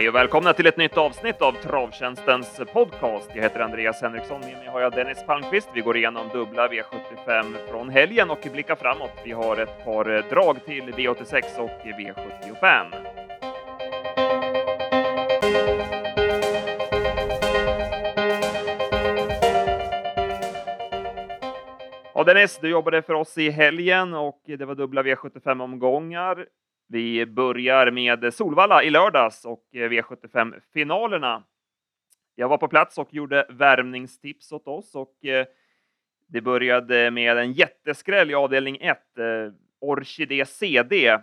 Hej och välkomna till ett nytt avsnitt av Travtjänstens podcast. Jag heter Andreas Henriksson. Med mig har jag Dennis Palmqvist. Vi går igenom dubbla V75 från helgen och blickar framåt. Vi har ett par eh, drag till V86 och V75. Dennis, du jobbade för oss i helgen och det var dubbla V75-omgångar. Vi börjar med Solvalla i lördags och V75-finalerna. Jag var på plats och gjorde värmningstips åt oss och eh, det började med en jätteskräll i avdelning 1. Eh, Orkidé CD.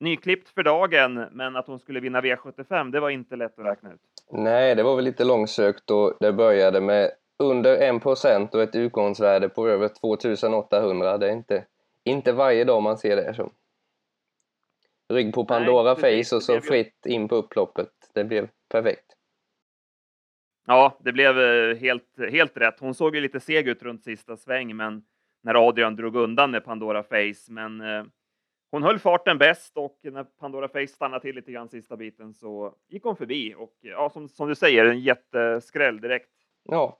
Nyklippt för dagen, men att hon skulle vinna V75, det var inte lätt att räkna ut. Nej, det var väl lite långsökt och det började med under 1% och ett utgångsvärde på över 2800. Det är inte, inte varje dag man ser det. Så. Rygg på Pandora Nej, Face och så fritt in på upploppet. Det blev perfekt. Ja, det blev eh, helt, helt rätt. Hon såg ju lite seg ut runt sista sväng, men när Adrian drog undan med Pandora Face. Men eh, hon höll farten bäst och när Pandora Face stannade till lite grann sista biten så gick hon förbi och ja, som, som du säger, en jätteskräll direkt. Ja.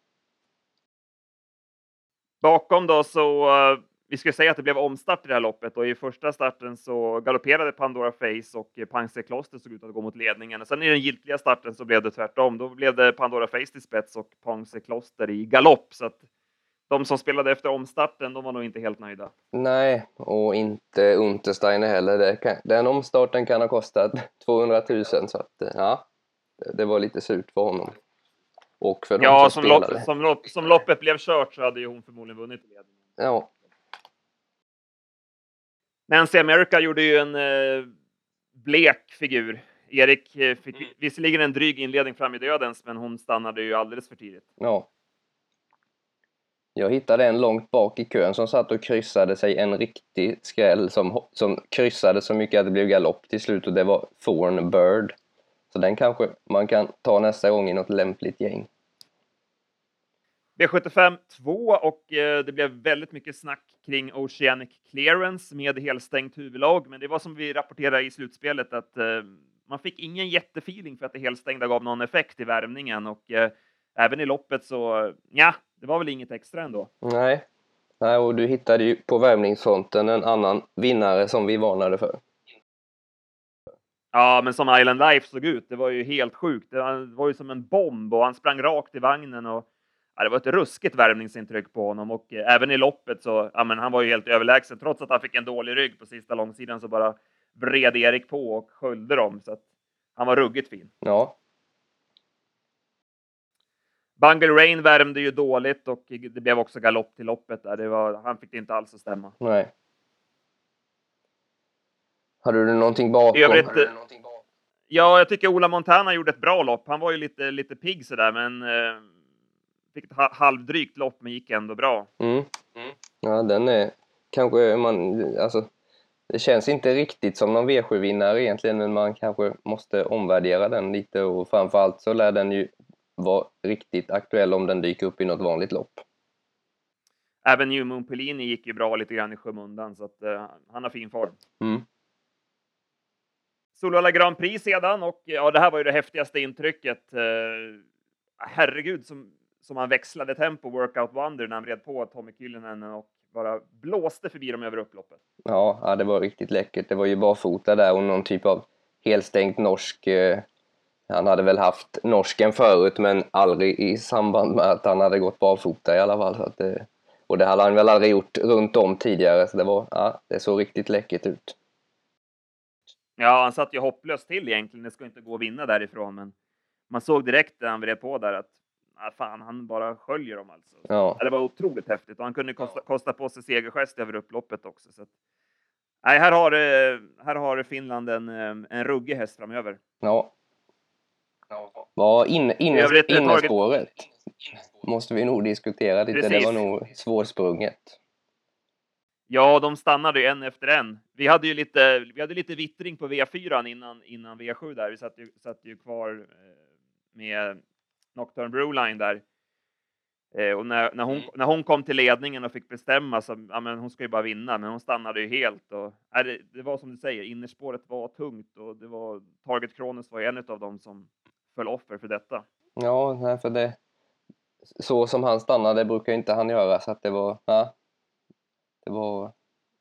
Bakom då så eh, vi ska säga att det blev omstart i det här loppet och i första starten så galopperade Pandora Face och Panse Kloster såg ut att gå mot ledningen. Sen i den giltiga starten så blev det tvärtom. Då blev det Pandora Face till spets och Panse Kloster i galopp. Så att de som spelade efter omstarten, de var nog inte helt nöjda. Nej, och inte Untersteiner heller. Kan, den omstarten kan ha kostat 200 000 så att ja, det var lite surt för honom. Och för ja, som, som, lopp, som, lopp, som loppet blev kört så hade ju hon förmodligen vunnit ledningen. Ja, Nancy America gjorde ju en eh, blek figur. Erik eh, fick mm. visserligen en dryg inledning fram i dödens, men hon stannade ju alldeles för tidigt. Ja. Jag hittade en långt bak i kön som satt och kryssade sig en riktig skräll som, som kryssade så mycket att det blev galopp till slut och det var Thorn Bird. Så den kanske man kan ta nästa gång i något lämpligt gäng. V75 2 och eh, det blev väldigt mycket snack kring Oceanic Clearance med helstängt huvudlag, men det var som vi rapporterade i slutspelet att eh, man fick ingen jättefeeling för att det helstängda gav någon effekt i värmningen och eh, även i loppet så ja, det var väl inget extra ändå. Nej, Nej och du hittade ju på värmningsfronten en annan vinnare som vi varnade för. Ja, men som Island Life såg ut, det var ju helt sjukt. Det var ju som en bomb och han sprang rakt i vagnen och ja, det var ett ruskigt värmningsintryck på honom och eh, även i loppet så, ja, men han var ju helt överlägsen. Trots att han fick en dålig rygg på sista långsidan så bara vred Erik på och sköljde dem. Så att han var ruggigt fin. Ja. Bungle Rain värmde ju dåligt och det blev också galopp till loppet där. Det var, han fick det inte alls att stämma. Nej. Hade du någonting bakom? Övrigt, Ja, jag tycker Ola Montana gjorde ett bra lopp. Han var ju lite, lite pigg sådär, men eh, fick ett halvdrygt lopp men gick ändå bra. Mm. Mm. Ja, den är kanske man, alltså det känns inte riktigt som någon V7-vinnare egentligen, men man kanske måste omvärdera den lite och framförallt så lär den ju vara riktigt aktuell om den dyker upp i något vanligt lopp. Även New Moon Pellini gick ju bra lite grann i skymundan så att uh, han har fin form. Mm. Solvalla Grand Prix sedan och ja, det här var ju det häftigaste intrycket. Uh, herregud, som som han växlade tempo, Workout Wonder, när han vred på Tommy Kyllönen och bara blåste förbi dem över upploppet. Ja, ja, det var riktigt läckert. Det var ju barfota där och någon typ av helstängt norsk. Eh, han hade väl haft norsken förut, men aldrig i samband med att han hade gått barfota i alla fall. Så att det, och det hade han väl aldrig gjort runt om tidigare, så det var, ja, det såg riktigt läckert ut. Ja, han satt ju hopplöst till egentligen. Det ska inte gå att vinna därifrån, men man såg direkt när han vred på där att ah, fan, han bara sköljer dem alltså. Ja. Det var otroligt häftigt och han kunde kosta, kosta på sig segergest över upploppet också. Så att, nej, här har, här har Finland en, en ruggig häst framöver. Ja. Vad in, in, innespåret måste vi nog diskutera lite. Precis. Det var nog svårsprunget. Ja, de stannade ju en efter en. Vi hade ju lite, vi hade lite vittring på V4 innan, innan V7 där. Vi satt ju, satt ju kvar eh, med Nocturne Brewline där. Eh, och när, när, hon, mm. när hon kom till ledningen och fick bestämma så, ja men hon ska ju bara vinna, men hon stannade ju helt och äh, det, det, var som du säger, innerspåret var tungt och det var Target Kronos var en av dem som föll offer för detta. Ja, nej, för det så som han stannade brukar inte han göra så att det var, ja, det var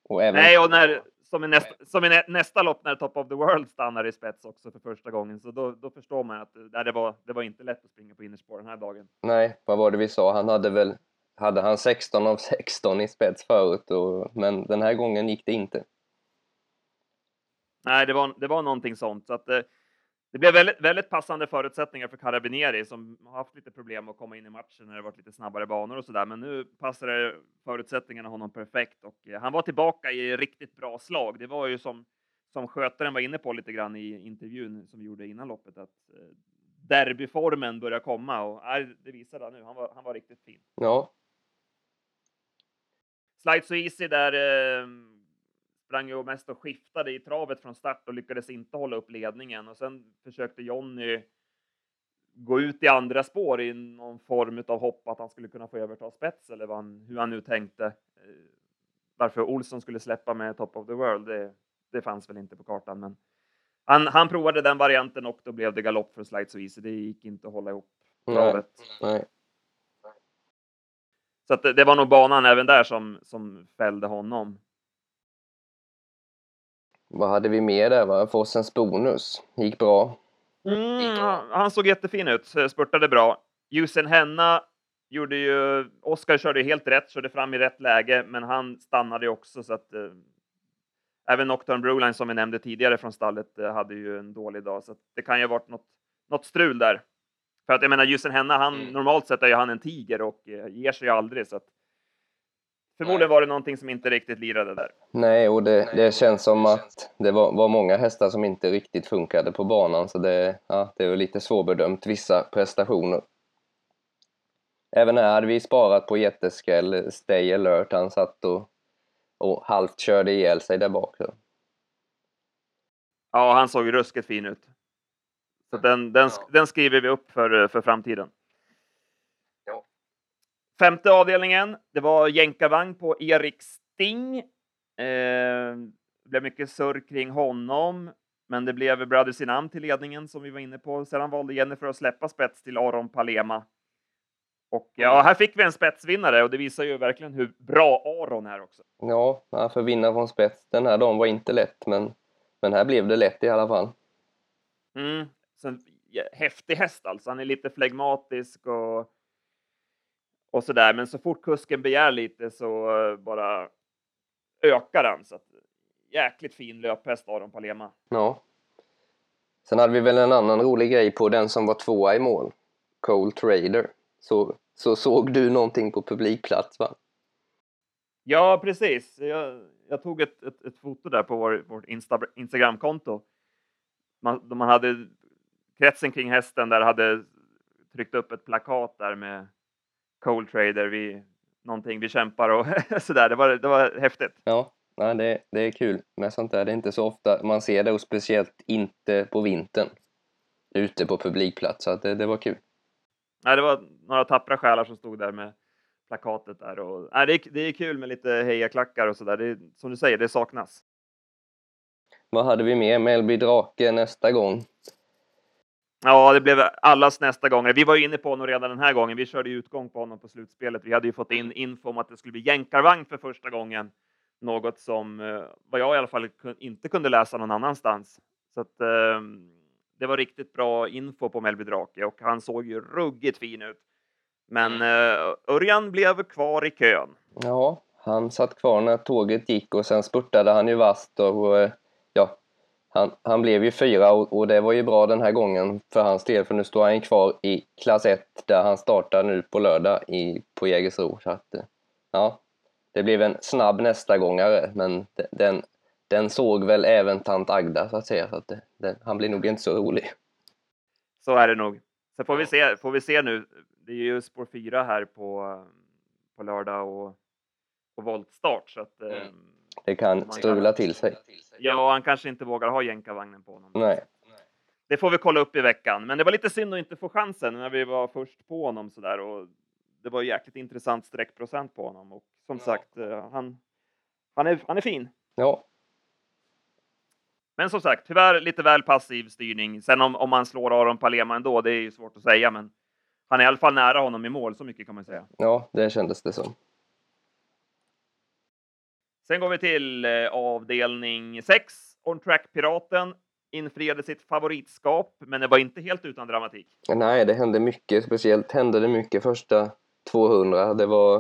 och även... Nej, och när, som i, nästa, som i nästa lopp när Top of the World stannar i spets också för första gången. Så då, då förstår man att nej, det, var, det var inte lätt att springa på innerspår den här dagen. Nej, vad var det vi sa? Han hade väl hade han 16 av 16 i spets förut, och, men den här gången gick det inte. Nej, det var, det var någonting sånt. Så att, eh, det blev väldigt, väldigt passande förutsättningar för Carabinieri som har haft lite problem att komma in i matchen när det varit lite snabbare banor och så där. Men nu passade förutsättningarna honom perfekt och eh, han var tillbaka i riktigt bra slag. Det var ju som som skötaren var inne på lite grann i intervjun som vi gjorde innan loppet att eh, derbyformen börjar komma och det visade han nu. Han var, han var riktigt fin. Ja. Slide so easy där eh, sprang ju mest och skiftade i travet från start och lyckades inte hålla upp ledningen och sen försökte Jonny gå ut i andra spår i någon form av hopp att han skulle kunna få överta spets eller han, hur han nu tänkte. Eh, varför Olsson skulle släppa med Top of the World, det, det fanns väl inte på kartan, men han, han provade den varianten och då blev det galopp för Slides och Easy. Det gick inte att hålla ihop travet. Nej, nej. Så det, det, var nog banan även där som, som fällde honom. Vad hade vi mer där? Va? Fossens bonus gick bra. Mm, han såg jättefin ut, spurtade bra. Ljusen Henna gjorde ju, Oskar körde helt rätt, körde fram i rätt läge, men han stannade ju också så att eh, även Nocturne Brewline som vi nämnde tidigare från stallet eh, hade ju en dålig dag, så det kan ju ha varit något, något strul där. För att jag menar, Ljusen Henna, han, mm. normalt sett är ju han en tiger och eh, ger sig ju aldrig, så att Förmodligen var det någonting som inte riktigt lirade där. Nej, och det, det känns som att det var, var, många hästar som inte riktigt funkade på banan, så det, ja, det var lite svårbedömt, vissa prestationer. Även här hade vi sparat på jätteskräll, Stay alert, han satt och, och halvt körde ihjäl sig där bak. Så. Ja, han såg ruskigt fin ut. Så den, den, den skriver vi upp för, för framtiden. Femte avdelningen, det var jänkarvagn på Erik Sting. Eh, det blev mycket surr kring honom, men det blev Brothers in Am till ledningen som vi var inne på. Sedan valde Jennifer att släppa spets till Aron Palema. Och ja, här fick vi en spetsvinnare och det visar ju verkligen hur bra Aron är också. Ja, för vinna från spets den här dagen var inte lätt, men, men här blev det lätt i alla fall. Mm, sen, häftig häst alltså. Han är lite flegmatisk och och så där. Men så fort kusken begär lite så eh, bara ökar han. Så att, jäkligt fin löphäst Aron Palema. Ja. Sen hade vi väl en annan rolig grej på den som var tvåa i mål. Cole Trader. Så, så såg du någonting på publikplats va? Ja, precis. Jag, jag tog ett, ett, ett, foto där på vår, vårt Insta, Instagramkonto. Man, man hade kretsen kring hästen där hade tryckt upp ett plakat där med cold trader, vi, någonting vi kämpar och sådär. Det var, det var häftigt. Ja, ja det, det är kul med sånt där. Det är inte så ofta man ser det och speciellt inte på vintern ute på publikplats. Så det, det var kul. Nej, det var några tappra själar som stod där med plakatet där och nej, det, är, det är kul med lite hejaklackar och sådär. Som du säger, det saknas. Vad hade vi mer? Melby Drake nästa gång? Ja, det blev allas nästa gång. Vi var ju inne på honom redan den här gången. Vi körde utgång på honom på slutspelet. Vi hade ju fått in info om att det skulle bli jänkarvagn för första gången. Något som, eh, vad jag i alla fall inte kunde läsa någon annanstans. Så att, eh, det var riktigt bra info på Melby Drake och han såg ju ruggigt fin ut. Men uh, Örjan blev kvar i kön. Ja, han satt kvar när tåget gick och sen spurtade han ju vast och ja, han, han blev ju fyra och, och, det var ju bra den här gången för hans del för nu står han kvar i klass 1 där han startar nu på lördag i, på Jägersro. Så att, ja, det blev en snabb nästa gångare men den, den såg väl även tant Agda så att säga. Så att det, den, han blir nog inte så rolig. Så är det nog. Sen får vi se, får vi se nu. Det är ju spår 4 här på, på lördag och, och voltstart så att mm. Det kan strula till sig. Ja, han kanske inte vågar ha jänkarvagnen på honom. Nej. Det får vi kolla upp i veckan, men det var lite synd att inte få chansen när vi var först på honom sådär och det var jäkligt intressant sträckprocent på honom och som Ja. sagt, eh, han, han, är, han är fin. Ja, Men som sagt, tyvärr lite väl passiv styrning. Sen om, om man slår Aron Palema ändå, det är ju svårt att säga, men han är i alla fall nära honom i mål, så mycket kan man säga. ja, det kändes det som. Sen går vi till eh, avdelning 6. On Track Piraten infriade sitt favoritskap, men det var inte helt utan dramatik. Nej, det hände mycket. Speciellt hände det mycket första 200. Det var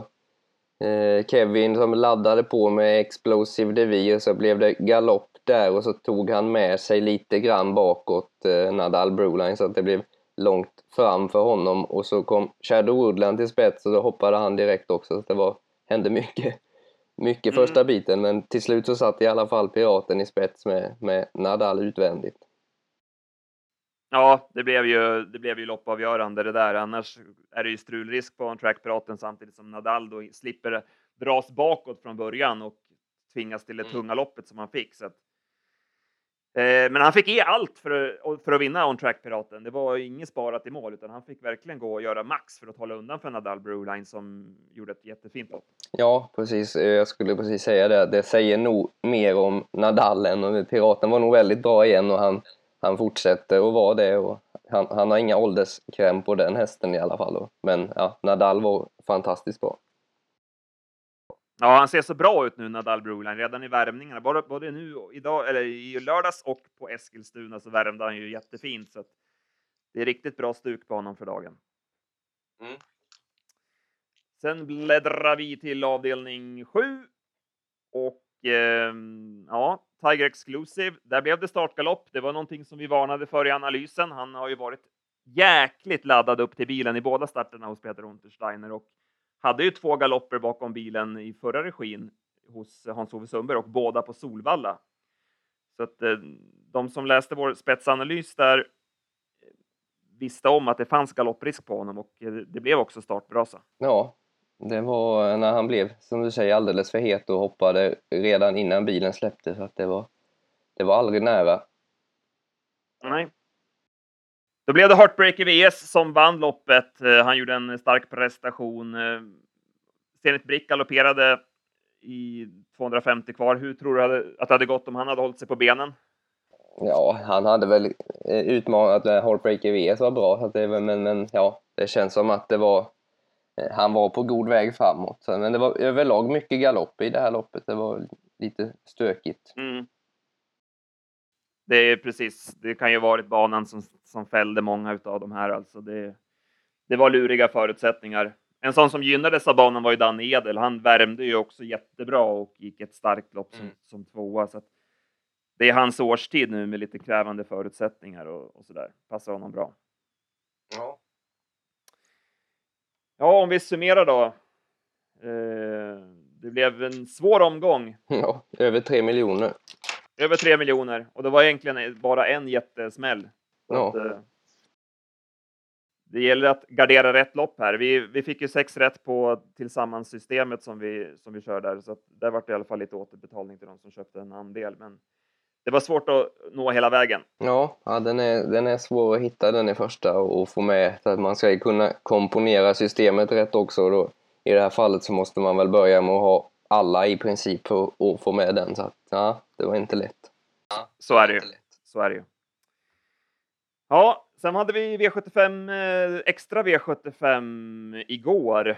eh, Kevin som laddade på med Explosive Devir, så blev det galopp där och så tog han med sig lite grann bakåt eh, Nadal Broline så att det blev långt fram för honom och så kom Shadow Woodland till spets och då hoppade han direkt också. Så det var, hände mycket, mycket Mm. första biten men till slut så satt i alla fall Piraten i spets med, med Nadal utvändigt. Ja, det blev ju, det blev ju loppavgörande det där. Annars är det ju strulrisk på On Track Piraten samtidigt som Nadal då slipper dras bakåt från början och tvingas till det Mm. tunga loppet som han fick. Så att, Eh, men han fick ge allt för, att- för att vinna On Track Piraten. Det var inget sparat i mål, utan han fick verkligen gå och göra max för att hålla undan för Nadal Broline som gjorde ett jättefint lopp. Ja, precis. Eh, jag skulle precis säga det. Det säger nog mer om Nadal än om Piraten var nog väldigt bra igen och han, han fortsätter att vara det. Och han, han har inga ålderskräm på den hästen i alla fall. Men ja, Nadal var fantastiskt bra. Ja, han ser så bra ut nu, Nadal Broline, redan i värmningarna. Både, både nu idag, eller i lördags och på Eskilstuna så värmde han ju jättefint. Så att det är riktigt bra stuk på honom för dagen. Mm. Sen bläddrar vi till avdelning 7. Och ehm, ja, Tiger Exclusive. Där blev det startgalopp. Det var någonting som vi varnade för i analysen. Han har ju varit jäkligt laddad upp till bilen i båda starterna hos Peter Untersteiner och hade ju två galopper bakom bilen i förra regin hos Hans-Ove Sundberg och båda på Solvalla. Så att eh, de som läste vår spetsanalys där eh, visste om att det fanns galopprisk på honom och eh, det blev också startbrasa. Ja, det var när han blev, som du säger, alldeles för het och hoppade redan innan bilen släppte. Så att det var, det var aldrig nära. Nej. Då blev det Heartbreaker VS som vann loppet. Eh, Han gjorde en stark prestation. Eh, Zenit Brick galopperade i 250 kvar. Hur tror du att det hade gått om han hade hållit sig på benen? Ja, han hade väl eh, utmanat Heartbreaker VS var bra, så att det, men, men ja, det känns som att det var han var på god väg framåt. Men det var överlag mycket galopp i det här loppet. Det var lite stökigt. Mm. Det är precis, det kan ju varit banan som, som fällde många utav de här alltså. Det, det var luriga förutsättningar. En sån som gynnades av banan var ju Danne Edel. Han värmde ju också jättebra och gick ett starkt lopp som, Mm. som tvåa. Så det är hans årstid nu med lite krävande förutsättningar och, och sådär. Passar honom bra. Ja. Ja, om vi summerar då. Eh, det blev en svår omgång. ja, över tre miljoner. Över tre miljoner och det var egentligen bara en jättesmäll. Ja. att, eh, det gäller att gardera rätt lopp här. Vi, vi fick ju sex rätt på tillsammanssystemet som vi, som vi kör där, så att där var det i alla fall lite återbetalning till de som köpte en andel. Men det var svårt att nå hela vägen. Ja, ja den, är, den är svår att hitta den i första och, få med. Så att man ska kunna komponera systemet rätt också. Då, I det här fallet så måste man väl börja med att ha alla i princip för att få med den. Så att, ja, det var inte lätt. Så är det ju. Så är det ju. Ja, sen hade vi V75, eh, extra V75 igår.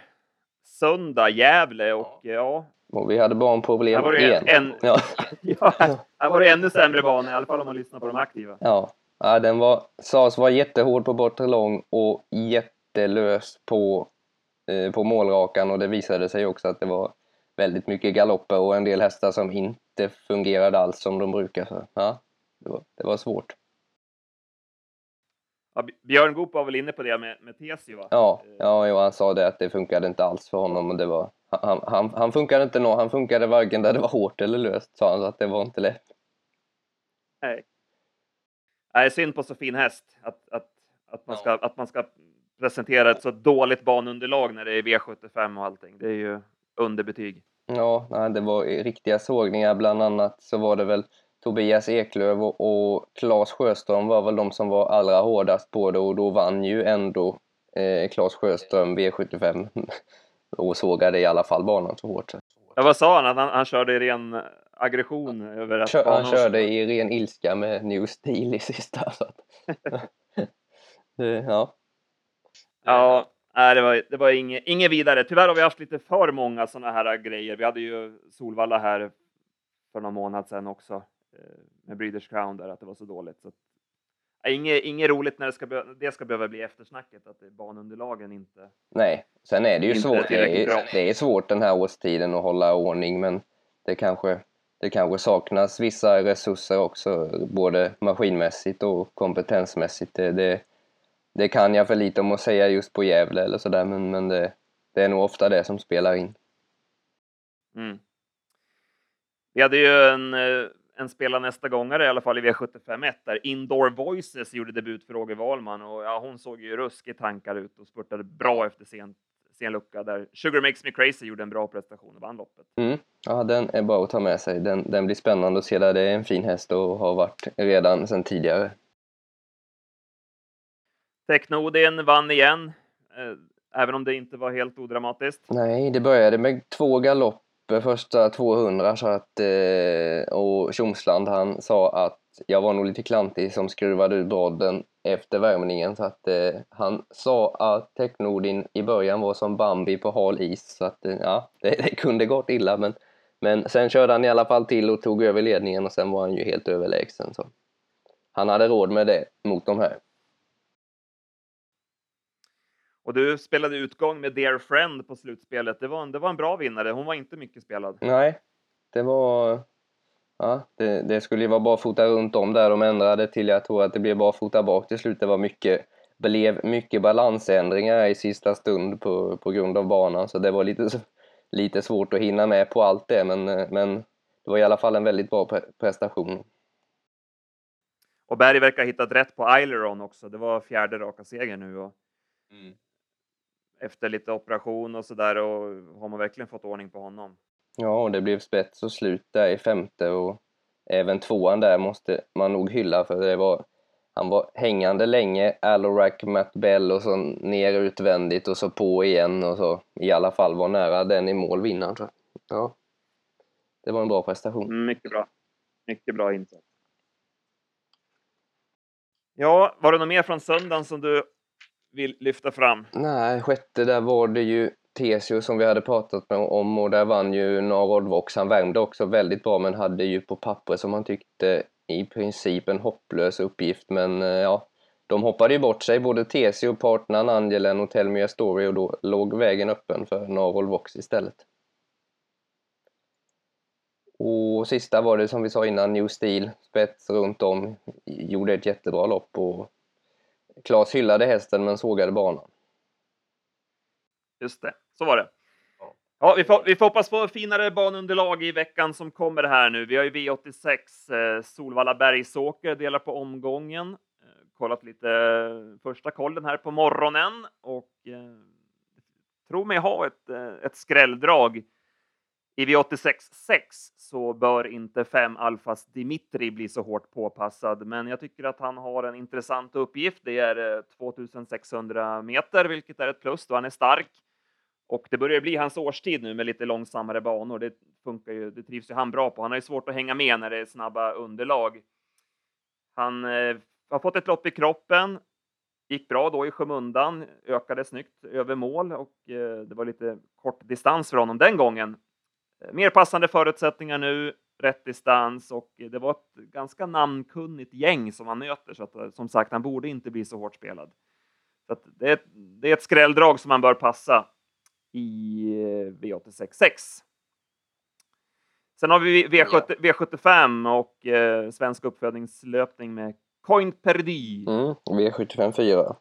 Söndag, Gävle och ja, Och vi hade barnproblem Här igen. en- Ja. ja, här var det ännu sämre bana, i alla fall om man lyssnar på de aktiva. Ja, ja den var, sades vara jättehård på bortre lång och jättelös på, eh, på målrakan och det visade sig också att det var väldigt mycket galopper och en del hästar som inte fungerade alls som de brukar. Så, ja, det, var, det var svårt. Ja, Björn Goop var väl inne på det med, med Tesio, va? Ja, Eh, ja, jo, han sa det att det funkade inte alls för honom och det var han, han, han funkade inte nå, han funkade varken där det var hårt eller löst sa han, så att det var inte lätt. Nej. Nej, synd på så fin häst att, att, att, man Ja. ska, att man ska presentera ett så dåligt banunderlag när det är V75 och allting. Det är ju underbetyg. Ja, nej, det var riktiga sågningar. Bland annat så var det väl Tobias Eklöf och, och Claes Sjöström var väl de som var allra hårdast på det och då vann ju ändå eh, Claes Sjöström V75 och sågade i alla fall banan så hårt. Ja, vad sa han? Att han, han körde i ren aggression över att Kör, Han körde i ren ilska med New Steel i sista. Så att, ja. Ja, nej, det var, det var inget, inget vidare. Tyvärr har vi haft lite för många sådana här grejer. Vi hade ju Solvalla här för någon månad sedan också eh, med Breeders Crown där, att det var så dåligt. Så Inget, inget roligt när det ska, det ska behöva bli eftersnacket, att banunderlagen inte... Nej, sen är det ju svårt. Det är, det är svårt den här årstiden att hålla ordning, men det kanske, det kanske saknas vissa resurser också, både maskinmässigt och kompetensmässigt. Det, det, det kan jag för lite om att säga just på Gävle eller sådär, men, men det, det är nog ofta det som spelar in. Mm. Vi hade ju en eh, en spela nästa gångare i alla fall i V751 där Indoor Voices gjorde debut för Roger Wahlman och ja, hon såg ju ruskigt tankar ut och spurtade bra efter sen, sen lucka där Sugar Makes Me Crazy gjorde en bra prestation och vann loppet. Mm. Ja, den är bra att ta med sig. Den, den blir spännande att se där. Det är en fin häst och har varit redan sedan tidigare. Technodin vann igen, eh, även om det inte var helt odramatiskt. Nej, det började med två galopper, första 200 så att, eh, och Tjomsland han sa att jag var nog lite klantig som skruvade ur brodden efter värmningen så att eh, han sa att Technodin i början var som Bambi på hal is så att eh, ja, det, det, kunde gått illa men, men sen körde han i alla fall till och tog över ledningen och sen var han ju helt överlägsen så han hade råd med det mot de här. Och du spelade utgång med Dear Friend på slutspelet. Det var en, det var en bra vinnare. Hon var inte mycket spelad. Nej, det var... Ja, det, det skulle ju vara barfota runt om där. De ändrade till, jag tror att det blev barfota bak till slut. Det var mycket, blev mycket balansändringar i sista stund på, på grund av banan. Så det var lite, lite svårt att hinna med på allt det. Men, men det var i alla fall en väldigt bra prestation. Och Berg verkar ha hittat rätt på Aileron också. Det var fjärde raka seger nu. Och... Mm efter lite operation och så där och har man verkligen fått ordning på honom. Ja, och det blev spets och slut där i femte och även tvåan där måste man nog hylla för det var han var hängande länge, Alorak, Matt Bell och så ner utvändigt och så på igen och så i alla fall var nära den i mål vinnaren. Så, ja, det var en bra prestation. Mm, mycket bra. Mycket bra insats. Ja, var det något mer från söndagen som du vill lyfta fram? Nej, sjätte där var det ju Tesio som vi hade pratat med om och där vann ju Narod Vox. Han värmde också väldigt bra men hade ju på papper som han tyckte i princip en hopplös uppgift men eh, ja, de hoppade ju bort sig, både Tesio, partnern Angelen och Tell Me A Story och då låg vägen öppen för Narol Vox istället. Och sista var det som vi sa innan, New Steel, spets runt om, gjorde ett jättebra lopp och Klas hyllade hästen men sågade banan. Just det, så var det. Ja, vi får, vi får hoppas på finare banunderlag i veckan som kommer här nu. Vi har ju V86 eh, Solvalla Bergsåker delar på omgången. Eh, kollat lite eh, första kollen här på morgonen och eh, tror mig ha ett, ett skrälldrag i V86 6 så bör inte 5 Alfas Dimitri bli så hårt påpassad, men jag tycker att han har en intressant uppgift. Det är eh, 2600 meter, vilket är ett plus då han är stark. Och det börjar bli hans årstid nu med lite långsammare banor. Det funkar ju, det trivs ju han bra på. Han har ju svårt att hänga med när det är snabba underlag. Han eh, har fått ett lopp i kroppen, gick bra då i skymundan, ökade snyggt över mål och eh, det var lite kort distans för honom den gången. Mer passande förutsättningar nu, rätt distans och det var ett ganska namnkunnigt gäng som han möter så att som sagt, han borde inte bli så hårt spelad. Så det, är ett, det är ett skrälldrag som man bör passa i eh, V86 Sen har vi V70, V75 och eh, svensk uppfödningslöpning med Coin Perdy. Mm, V75 4.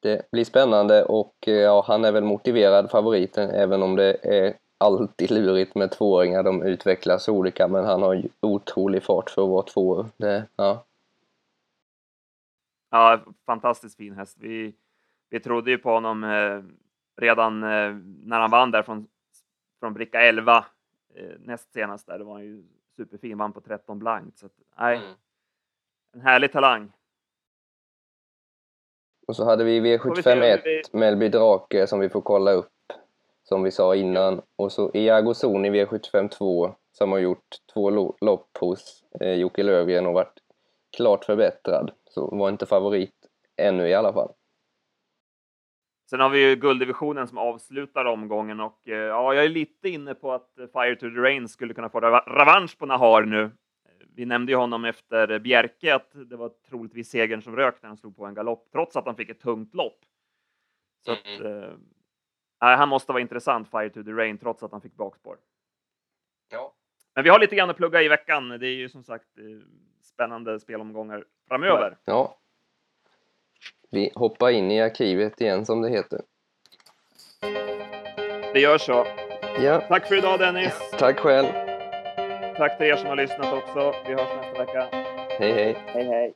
Det blir spännande och eh, ja, han är väl motiverad favoriten även om det är alltid lurigt med tvååringar. De utvecklas olika men han har ju otrolig fart för att vara två. Det, ja. ja, fantastiskt fin häst. Vi, vi trodde ju på honom eh, redan eh, när han vann där från, från bricka 11 eh, näst senast där. Det var ju superfin, vann på 13 blankt. Så att, nej, mm. en härlig talang. Och så hade vi Får vi se hur V751 vi- Melby Drake som vi får kolla upp, som vi sa innan. Och så Iago Zon i V75 2 som har gjort två lo- lopp hos eh, Jocke Lövgren och varit klart förbättrad. Så var inte favorit ännu i alla fall. Sen har vi ju gulddivisionen som avslutar omgången och eh, ja, jag är lite inne på att Fire to the Rain skulle kunna få reva- revansch på Nahar nu. Vi nämnde ju honom efter Bjerke att det var troligtvis segern som rök när han slog på en galopp, trots att han fick ett tungt lopp. Så att, han måste vara intressant, Fire to the Rain, trots att han fick bakspår. Ja. Men vi har lite grann att plugga i veckan. Det är ju som sagt eh, spännande spelomgångar framöver. Ja. Vi hoppar in i arkivet igen som det heter. Det gör så. Ja, Tack för idag Dennis. tack själv. Tack till er som har lyssnat också. Vi hörs nästa vecka. Hej hej. Hej hej.